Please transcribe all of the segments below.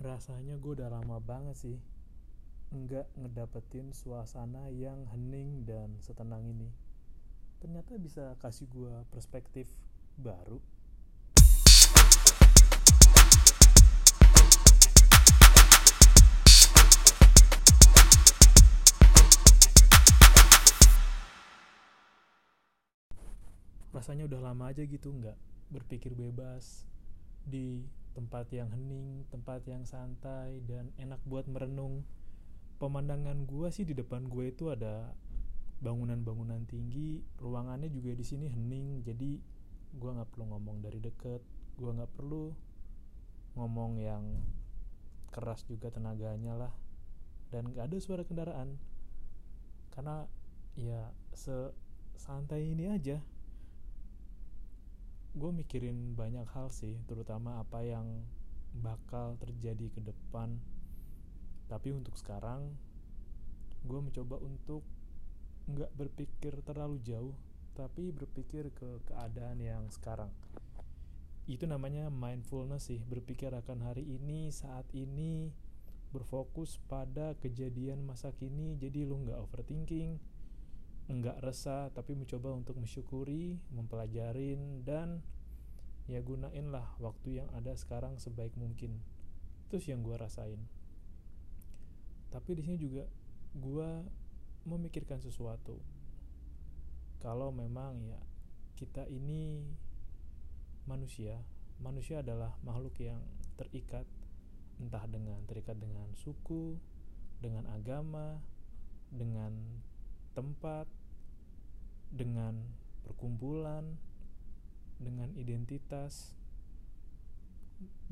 Rasanya gue udah lama banget sih nggak ngedapetin suasana yang hening dan setenang ini. Ternyata bisa kasih gue perspektif baru. Rasanya udah lama aja gitu nggak berpikir bebas di tempat yang hening, tempat yang santai dan enak buat merenung. Pemandangan gua sih di depan gue itu ada bangunan-bangunan tinggi, ruangannya juga di sini hening, jadi gua nggak perlu ngomong dari deket, gua nggak perlu ngomong yang keras juga tenaganya lah, dan nggak ada suara kendaraan, karena ya sesantai ini aja gue mikirin banyak hal sih terutama apa yang bakal terjadi ke depan. Tapi untuk sekarang gue mencoba untuk nggak berpikir terlalu jauh tapi berpikir ke keadaan yang sekarang. Itu namanya mindfulness sih berpikir akan hari ini saat ini berfokus pada kejadian masa kini jadi lu nggak overthinking enggak resah tapi mencoba untuk mensyukuri, mempelajarin dan ya gunain lah waktu yang ada sekarang sebaik mungkin. Sih yang gue rasain. Tapi di sini juga gue memikirkan sesuatu. Kalau memang ya kita ini manusia, manusia adalah makhluk yang terikat entah dengan terikat dengan suku, dengan agama, dengan tempat, dengan perkumpulan dengan identitas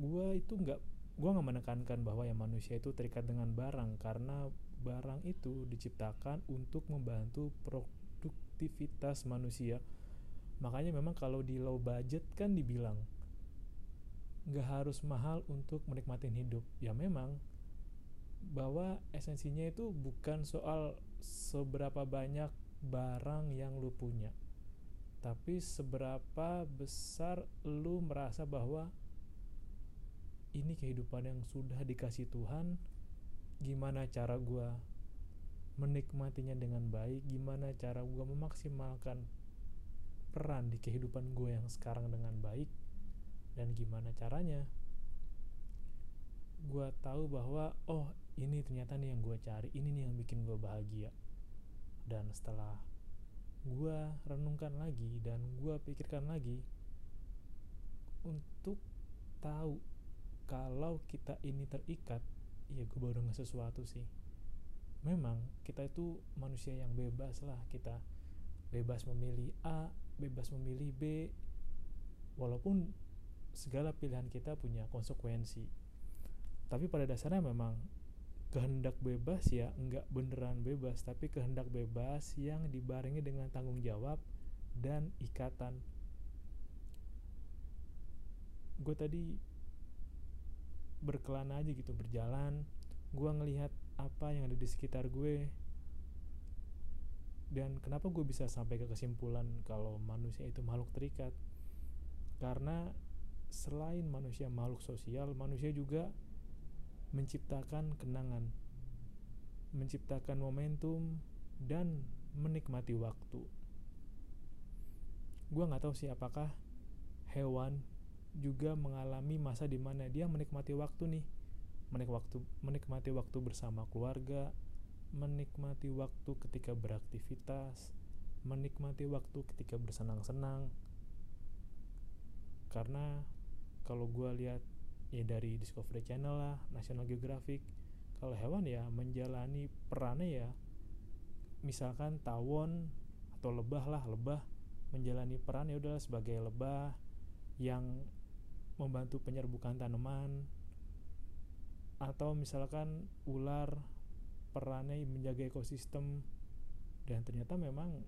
gue itu nggak gue nggak menekankan bahwa ya manusia itu terikat dengan barang karena barang itu diciptakan untuk membantu produktivitas manusia. Makanya memang kalau di low budget kan dibilang nggak harus mahal untuk menikmati hidup. Ya memang bahwa esensinya itu bukan soal seberapa banyak barang yang lu punya. Tapi seberapa besar lu merasa bahwa ini kehidupan yang sudah dikasih Tuhan gimana cara gue menikmatinya dengan baik gimana cara gue memaksimalkan peran di kehidupan gue yang sekarang dengan baik dan gimana caranya gue tahu bahwa oh ini ternyata nih yang gue cari ini nih yang bikin gue bahagia dan setelah gue renungkan lagi dan gue pikirkan lagi untuk tahu kalau kita ini terikat ya gue baru nggak sesuatu sih. Memang kita itu manusia yang bebas lah kita bebas memilih A bebas memilih B walaupun segala pilihan kita punya konsekuensi. Tapi pada dasarnya memang kehendak bebas ya enggak beneran bebas tapi kehendak bebas yang dibarengi dengan tanggung jawab dan ikatan. Gue tadi berkelana aja gitu berjalan. Gue ngelihat apa yang ada di sekitar gue. Dan kenapa gue bisa sampai ke kesimpulan kalau manusia itu makhluk terikat? Karena selain manusia makhluk sosial manusia juga menciptakan kenangan, menciptakan momentum, dan menikmati waktu. Gue nggak tahu sih apakah hewan juga mengalami masa di mana dia menikmati waktu nih, menik waktu, menikmati waktu bersama keluarga, menikmati waktu ketika beraktivitas, menikmati waktu ketika bersenang-senang. Karena kalau gue lihat ya dari Discovery Channel lah National Geographic. Kalau hewan ya menjalani perannya ya misalkan tawon atau lebah lah lebah menjalani peran ya udah sebagai lebah yang membantu penyerbukan tanaman. Atau misalkan ular perannya menjaga ekosistem. Dan ternyata memang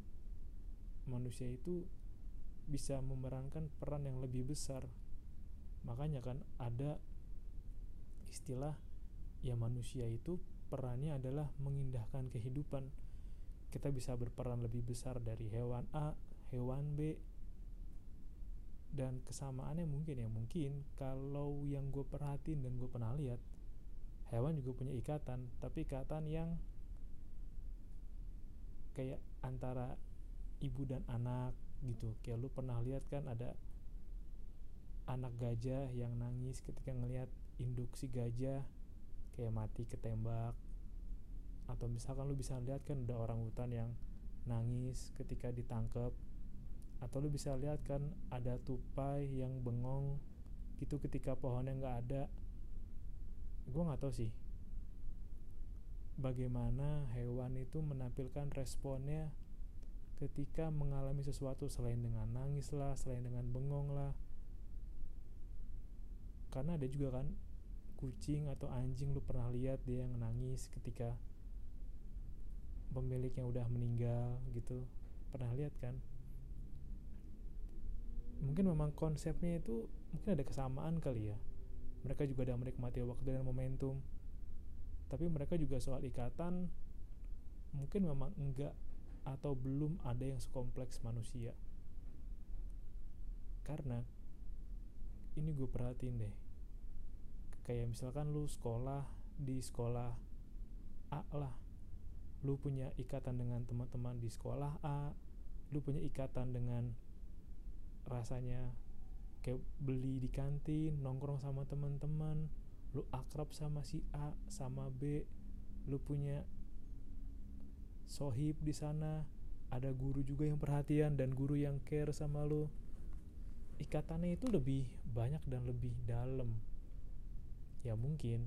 manusia itu bisa memerankan peran yang lebih besar makanya kan ada istilah ya manusia itu perannya adalah mengindahkan kehidupan. Kita bisa berperan lebih besar dari hewan A hewan B dan kesamaannya mungkin ya mungkin kalau yang gue perhatiin dan gue pernah lihat hewan juga punya ikatan tapi ikatan yang kayak antara ibu dan anak gitu. Kayak lu pernah lihat kan ada anak gajah yang nangis ketika ngelihat induk si gajah kayak mati ketembak. Atau misalkan lu bisa lihat kan ada orang hutan yang nangis ketika ditangkap atau lu bisa lihat kan ada tupai yang bengong gitu ketika pohonnya nggak ada. Gue nggak tahu sih. Bagaimana hewan itu menampilkan responnya ketika mengalami sesuatu selain dengan nangis lah, selain dengan bengong lah. Karena ada juga kan kucing atau anjing lu pernah lihat dia yang nangis ketika pemiliknya udah meninggal gitu. Pernah lihat kan? Mungkin memang konsepnya itu mungkin ada kesamaan kali ya. Mereka juga ada menikmati waktu dan momentum. Tapi mereka juga soal ikatan mungkin memang enggak atau belum ada yang sekompleks manusia karena ini gue perhatiin deh. Kayak misalkan lu sekolah di sekolah A lah. Lu punya ikatan dengan teman-teman di sekolah A lu punya ikatan dengan rasanya kayak beli di kantin nongkrong sama teman-teman lu akrab sama si A sama B lu punya sohib di sana. Ada guru juga yang perhatian dan guru yang care sama lo ikatannya itu lebih banyak dan lebih dalam. Ya mungkin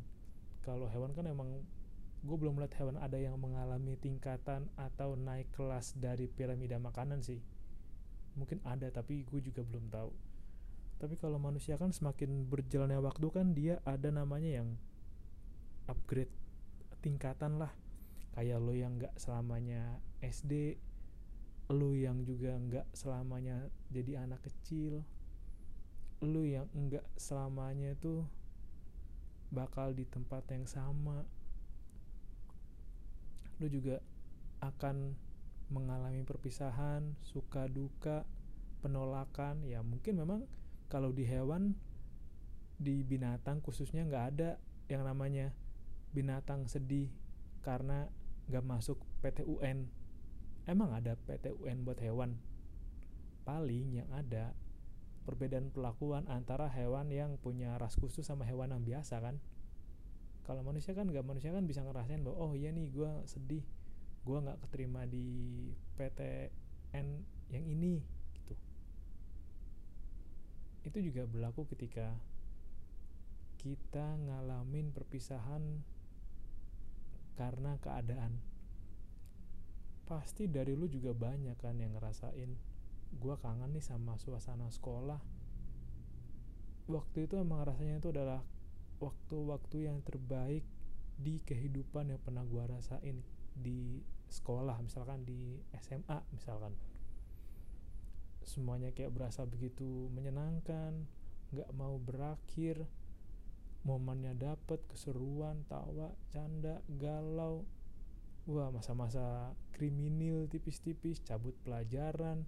kalau hewan kan emang gue belum melihat hewan ada yang mengalami tingkatan atau naik kelas dari piramida makanan sih. Mungkin ada tapi gue juga belum tahu. Tapi kalau manusia kan semakin berjalannya waktu kan dia ada namanya yang upgrade tingkatan lah. Kayak lo yang nggak selamanya SD lo yang juga nggak selamanya jadi anak kecil lo yang nggak selamanya tuh bakal di tempat yang sama. Lo juga akan mengalami perpisahan suka duka penolakan. Ya mungkin memang kalau di hewan di binatang khususnya nggak ada yang namanya binatang sedih karena gak masuk PTUN emang ada PTUN buat hewan? Paling yang ada perbedaan perlakuan antara hewan yang punya ras khusus sama hewan yang biasa kan? Kalau manusia kan gak manusia kan bisa ngerasain bahwa oh iya nih gue sedih gue nggak keterima di PTN yang ini gitu. Itu juga berlaku ketika kita ngalamin perpisahan karena keadaan. Pasti dari lu juga banyak kan yang ngerasain gue kangen nih sama suasana sekolah. Waktu itu emang rasanya itu adalah waktu-waktu yang terbaik di kehidupan yang pernah gue rasain di sekolah misalkan di SMA misalkan. Semuanya kayak berasa begitu menyenangkan nggak mau berakhir momennya dapet keseruan tawa canda galau. Wah masa-masa kriminal tipis-tipis cabut pelajaran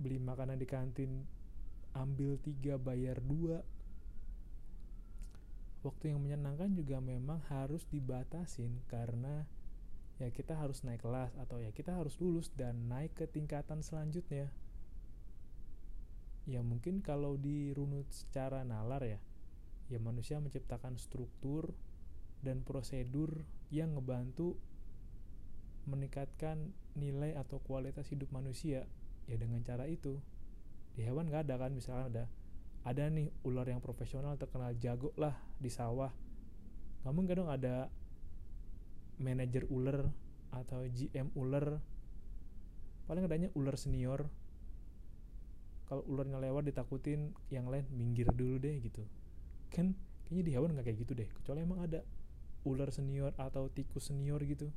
beli makanan di kantin ambil tiga bayar dua. Waktu yang menyenangkan juga memang harus dibatasin karena ya kita harus naik kelas atau ya kita harus lulus dan naik ke tingkatan selanjutnya. Ya mungkin kalau dirunut secara nalar ya ya manusia menciptakan struktur dan prosedur yang ngebantu meningkatkan nilai atau kualitas hidup manusia ya dengan cara itu di hewan nggak ada kan misalkan ada ada nih ular yang profesional terkenal jago lah di sawah. Namun kadang ada manajer ular atau GM ular? Paling adanya ular senior. Kalau ularnya lewat ditakutin yang lain minggir dulu deh gitu. Kan kayaknya di hewan nggak kayak gitu deh kecuali emang ada ular senior atau tikus senior gitu.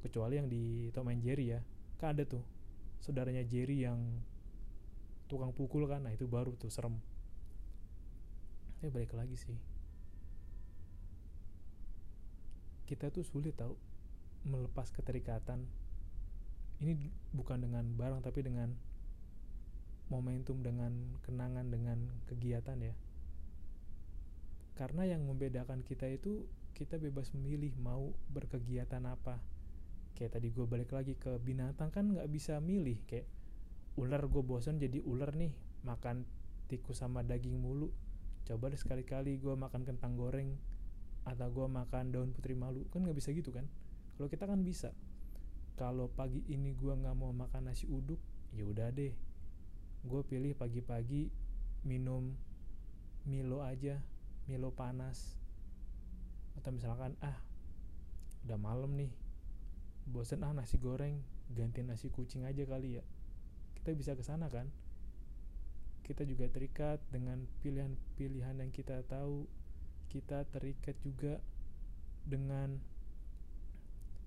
Kecuali yang di Tom and Jerry ya kan ada tuh saudaranya Jerry yang tukang pukul kan nah itu baru tuh serem. Tapi balik lagi sih. Kita tuh sulit tau melepas keterikatan. Ini bukan dengan barang tapi dengan momentum dengan kenangan dengan kegiatan ya. Karena yang membedakan kita itu kita bebas memilih mau berkegiatan apa kayak tadi gue balik lagi ke binatang kan nggak bisa milih kayak ular gue bosan jadi ular nih makan tikus sama daging mulu. Coba deh sekali-kali gue makan kentang goreng atau gue makan daun putri malu kan nggak bisa gitu kan? Kalau kita kan bisa. Kalau pagi ini gue nggak mau makan nasi uduk ya udah deh. Gue pilih pagi-pagi minum Milo aja Milo panas. Atau misalkan ah udah malam nih bosen ah nasi goreng ganti nasi kucing aja kali ya. Kita bisa ke sana kan? Kita juga terikat dengan pilihan-pilihan yang kita tahu. Kita terikat juga dengan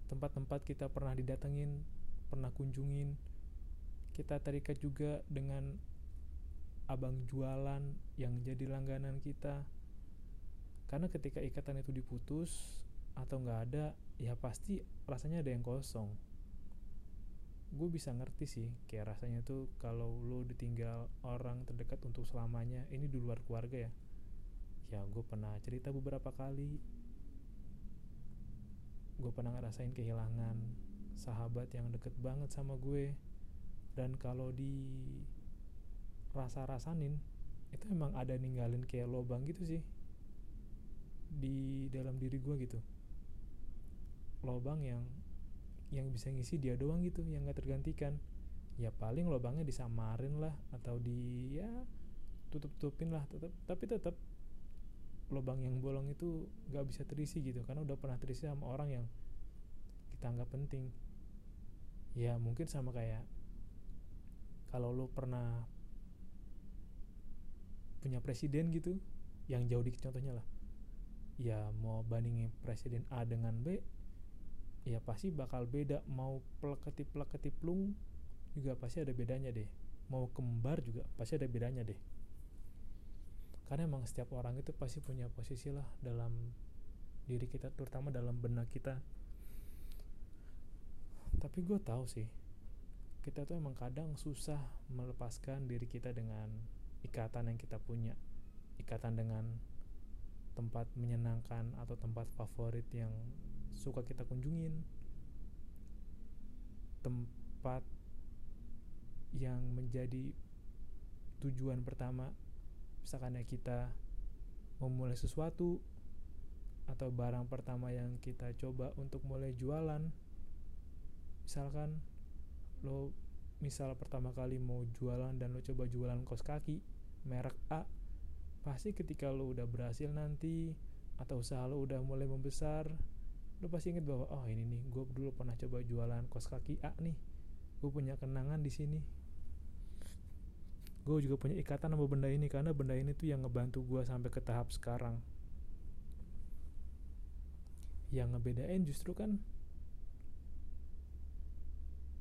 tempat-tempat kita pernah didatengin pernah kunjungin. Kita terikat juga dengan abang jualan yang jadi langganan kita. Karena ketika ikatan itu diputus atau nggak ada ya pasti rasanya ada yang kosong. Gue bisa ngerti sih kayak rasanya tuh kalau lo ditinggal orang terdekat untuk selamanya ini di luar keluarga ya. Ya gue pernah cerita beberapa kali. Gue pernah ngerasain kehilangan sahabat yang deket banget sama gue. Dan kalau di rasa-rasanin itu emang ada ninggalin kayak lobang gitu sih di dalam diri gue gitu lobang yang yang bisa ngisi dia doang gitu yang gak tergantikan. Ya paling lobangnya disamarin lah atau di ya tutup tutupin lah tetap tapi tetap lobang yang bolong itu gak bisa terisi gitu karena udah pernah terisi sama orang yang kita anggap penting. Ya mungkin sama kayak kalau lo pernah punya presiden gitu yang jauh dikit contohnya lah. Ya mau bandingin presiden A dengan B ya pasti bakal beda. Mau pleketip pleketip plung juga pasti ada bedanya deh. Mau kembar juga pasti ada bedanya deh. Karena emang setiap orang itu pasti punya posisi lah dalam diri kita terutama dalam benak kita. Tapi gue tahu sih kita tuh emang kadang susah melepaskan diri kita dengan ikatan yang kita punya. Ikatan dengan tempat menyenangkan atau tempat favorit yang suka kita kunjungin. Tempat yang menjadi tujuan pertama misalkan ya kita memulai sesuatu atau barang pertama yang kita coba untuk mulai jualan. Misalkan lo misal pertama kali mau jualan dan lo coba jualan kos kaki merek A pasti ketika lo udah berhasil nanti atau usaha lo udah mulai membesar lo pasti inget bahwa oh ini nih gue dulu pernah coba jualan kos kaki A nih. Gue punya kenangan di sini. Gue juga punya ikatan sama benda ini karena benda ini tuh yang ngebantu gue sampai ke tahap sekarang. Yang ngebedain justru kan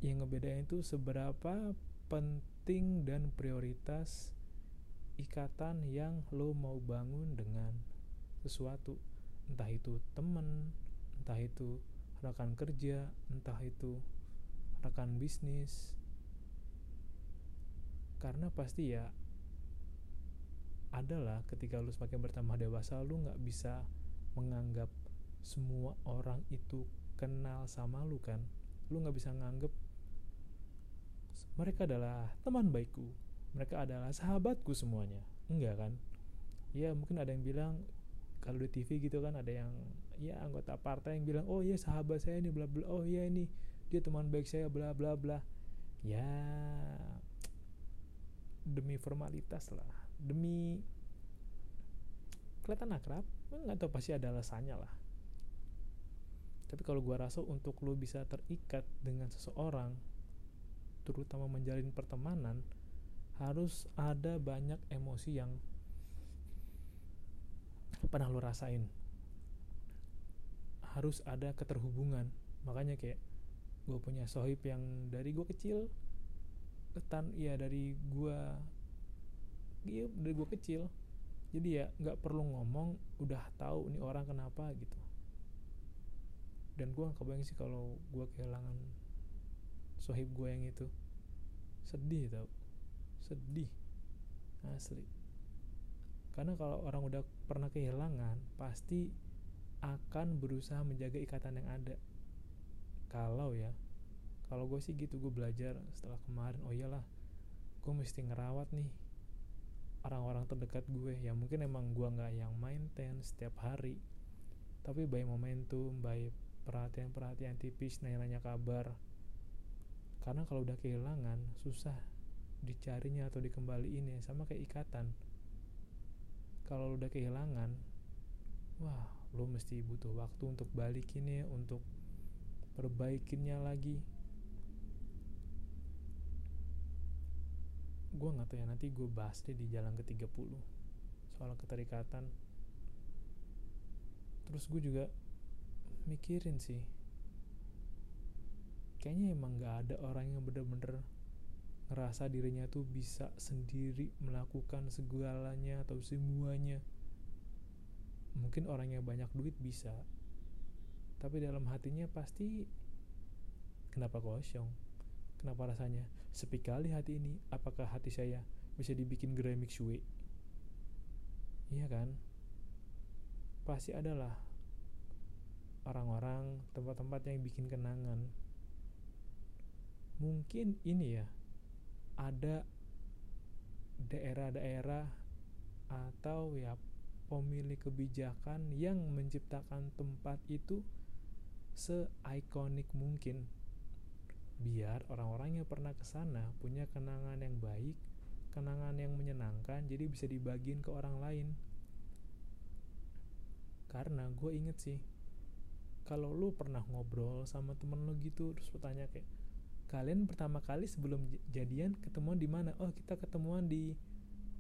yang ngebedain itu seberapa penting dan prioritas ikatan yang lo mau bangun dengan sesuatu. Entah itu temen entah itu rekan kerja entah itu rekan bisnis. Karena pasti ya adalah ketika lu semakin bertambah dewasa lu nggak bisa menganggap semua orang itu kenal sama lu kan. Lu nggak bisa nganggap mereka adalah teman baikku mereka adalah sahabatku semuanya. Enggak kan? Ya mungkin ada yang bilang kalau di TV gitu kan ada yang ya anggota partai yang bilang oh iya sahabat saya ini bla bla oh iya ini dia teman baik saya bla bla bla. Ya demi formalitas lah demi kelihatan akrab nggak tahu pasti ada alasannya lah. Tapi kalau gua rasa untuk lu bisa terikat dengan seseorang terutama menjalin pertemanan harus ada banyak emosi yang pernah lo rasain? Harus ada keterhubungan. Makanya kayak gue punya sohib yang dari gue kecil tan ya dari gue iya dari gue kecil. Jadi ya nggak perlu ngomong udah tahu nih orang kenapa gitu. Dan gue gak kebayang sih kalau gue kehilangan sohib gue yang itu. Sedih tau. Sedih. Asli karena kalau orang udah pernah kehilangan pasti akan berusaha menjaga ikatan yang ada. Kalau ya kalau gue sih gitu gue belajar setelah kemarin oh iyalah gue mesti ngerawat nih orang-orang terdekat gue ya mungkin emang gue nggak yang maintain setiap hari tapi by momentum by perhatian-perhatian tipis nanya-nanya kabar. Karena kalau udah kehilangan susah dicarinya atau dikembaliin ya sama kayak ikatan kalau udah kehilangan wah lo mesti butuh waktu untuk balikinnya untuk perbaikinnya lagi. Gue nggak tahu ya nanti gue bahas deh di jalan ke 30 soal keterikatan. Terus gue juga mikirin sih kayaknya emang nggak ada orang yang bener-bener ngerasa dirinya tuh bisa sendiri melakukan segalanya atau semuanya. Mungkin orang yang banyak duit bisa tapi dalam hatinya pasti kenapa kosong? Kenapa rasanya sepi kali hati ini? Apakah hati saya bisa dibikin gremik suwe iya kan? Pasti adalah orang-orang tempat-tempat yang bikin kenangan. Mungkin ini ya ada daerah-daerah atau ya pemilik kebijakan yang menciptakan tempat itu se-ikonik mungkin biar orang-orang yang pernah ke sana punya kenangan yang baik, kenangan yang menyenangkan, jadi bisa dibagiin ke orang lain. Karena gue inget sih, kalau lu pernah ngobrol sama temen lu gitu, terus lu tanya kayak, kalian pertama kali sebelum jadian ketemuan di mana? Oh kita ketemuan di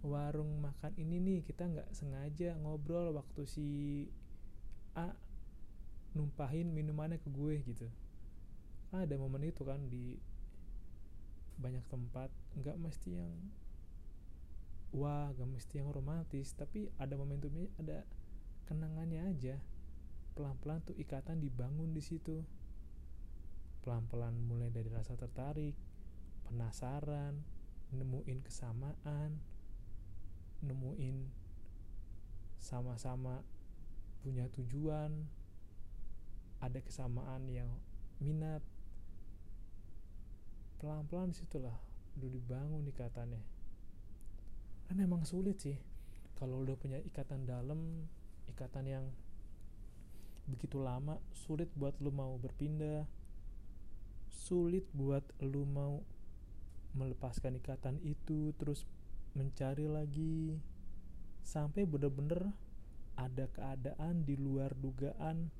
warung makan ini nih. Kita nggak sengaja ngobrol waktu si A numpahin minumannya ke gue gitu. Ada momen itu kan di banyak tempat. Nggak mesti yang wah nggak mesti yang romantis tapi ada momentumnya ada kenangannya aja. Pelan-pelan tuh ikatan dibangun di situ pelan-pelan mulai dari rasa tertarik penasaran nemuin kesamaan nemuin sama-sama punya tujuan ada kesamaan yang minat. Pelan-pelan di situlah udah dibangun ikatannya. Kan emang sulit sih kalau udah punya ikatan dalam ikatan yang begitu lama sulit buat lu mau berpindah sulit buat lu mau melepaskan ikatan itu terus mencari lagi. Sampai bener-bener ada keadaan di luar dugaan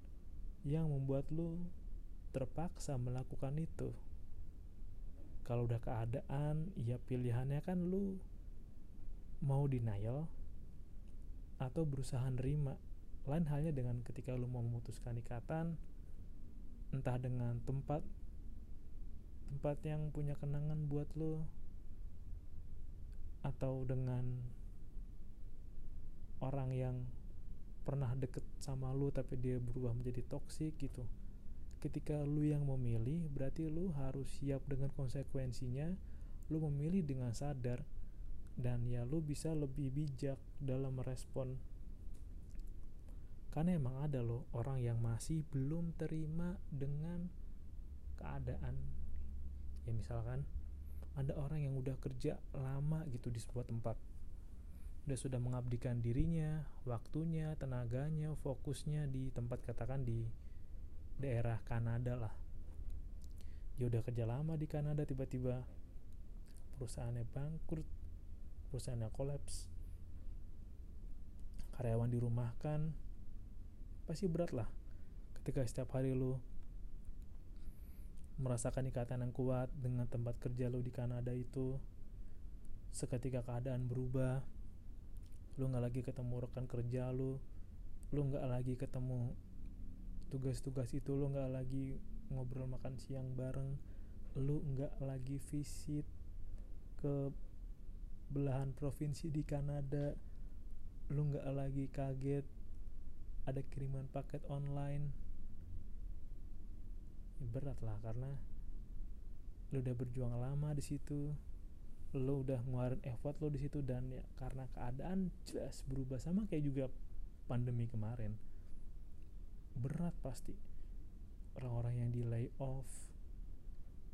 yang membuat lu terpaksa melakukan itu. Kalau udah keadaan ya pilihannya kan lu mau denial atau berusaha nerima. Lain halnya dengan ketika lu mau memutuskan ikatan entah dengan tempat tempat yang punya kenangan buat lu atau dengan orang yang pernah deket sama lu tapi dia berubah menjadi toksik gitu? Ketika lu yang memilih berarti lu harus siap dengan konsekuensinya lu memilih dengan sadar dan ya lu bisa lebih bijak dalam merespon. Karena emang ada loh orang yang masih belum terima dengan keadaan ya misalkan ada orang yang udah kerja lama gitu di sebuah tempat. Udah sudah mengabdikan dirinya waktunya tenaganya fokusnya di tempat katakan di daerah Kanada lah. Dia udah kerja lama di Kanada tiba-tiba perusahaannya bangkrut perusahaannya kolaps karyawan dirumahkan pasti berat lah. Ketika setiap hari lu merasakan ikatan yang kuat dengan tempat kerja lo di Kanada itu seketika keadaan berubah lo nggak lagi ketemu rekan kerja lo lo nggak lagi ketemu tugas-tugas itu lo nggak lagi ngobrol makan siang bareng lo nggak lagi visit ke belahan provinsi di Kanada lo nggak lagi kaget ada kiriman paket online ya berat lah karena lu udah berjuang lama di situ lo udah ngeluarin effort lo di situ dan ya karena keadaan jelas berubah sama kayak juga pandemi kemarin. Berat pasti. Orang-orang yang di lay off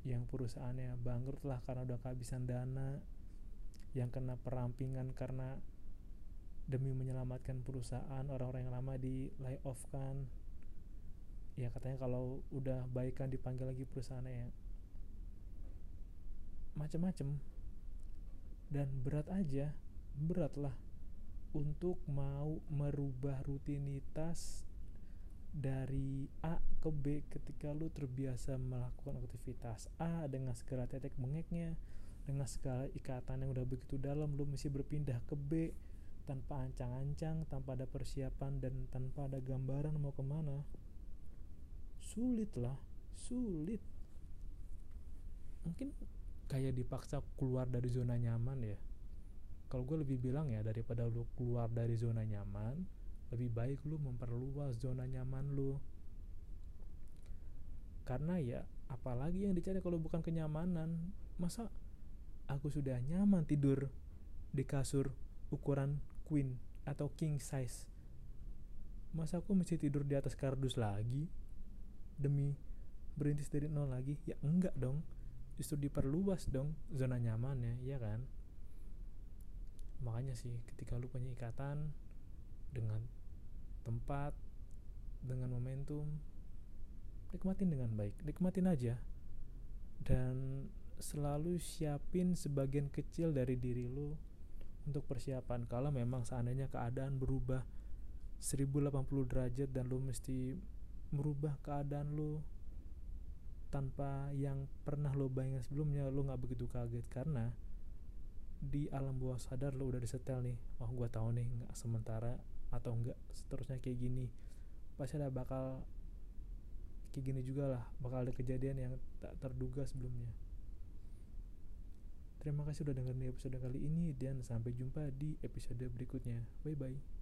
yang perusahaannya bangkrut lah karena udah kehabisan dana yang kena perampingan karena demi menyelamatkan perusahaan orang-orang yang lama di lay off kan ya katanya kalau udah baik kan dipanggil lagi perusahaannya ya. Macem-macem. Dan berat aja berat lah untuk mau merubah rutinitas dari A ke B ketika lu terbiasa melakukan aktivitas A dengan segala tetek bengeknya dengan segala ikatan yang udah begitu dalam lu mesti berpindah ke B tanpa ancang-ancang tanpa ada persiapan dan tanpa ada gambaran mau ke mana sulit lah sulit. Mungkin kayak dipaksa keluar dari zona nyaman ya. Kalau gue lebih bilang ya daripada lu keluar dari zona nyaman lebih baik lu memperluas zona nyaman lu. Karena ya apalagi yang dicari kalau bukan kenyamanan. Masa aku sudah nyaman tidur di kasur ukuran queen atau king size? Masa aku mesti tidur di atas kardus lagi demi berintis dari nol lagi ya enggak dong. Justru diperluas dong zona nyamannya ya kan? Makanya sih ketika lu punya ikatan dengan tempat dengan momentum nikmatin dengan baik nikmatin aja. Dan selalu siapin sebagian kecil dari diri lu untuk persiapan. Kalau memang seandainya keadaan berubah 1080 derajat dan lu mesti merubah keadaan lu tanpa yang pernah lo bayangin sebelumnya lo nggak begitu kaget karena di alam bawah sadar lo udah disetel nih oh gue tahu nih nggak sementara atau enggak seterusnya kayak gini. Pasti ada bakal kayak gini juga lah bakal ada kejadian yang tak terduga sebelumnya. Terima kasih sudah dengerin episode kali ini dan sampai jumpa di episode berikutnya. Bye bye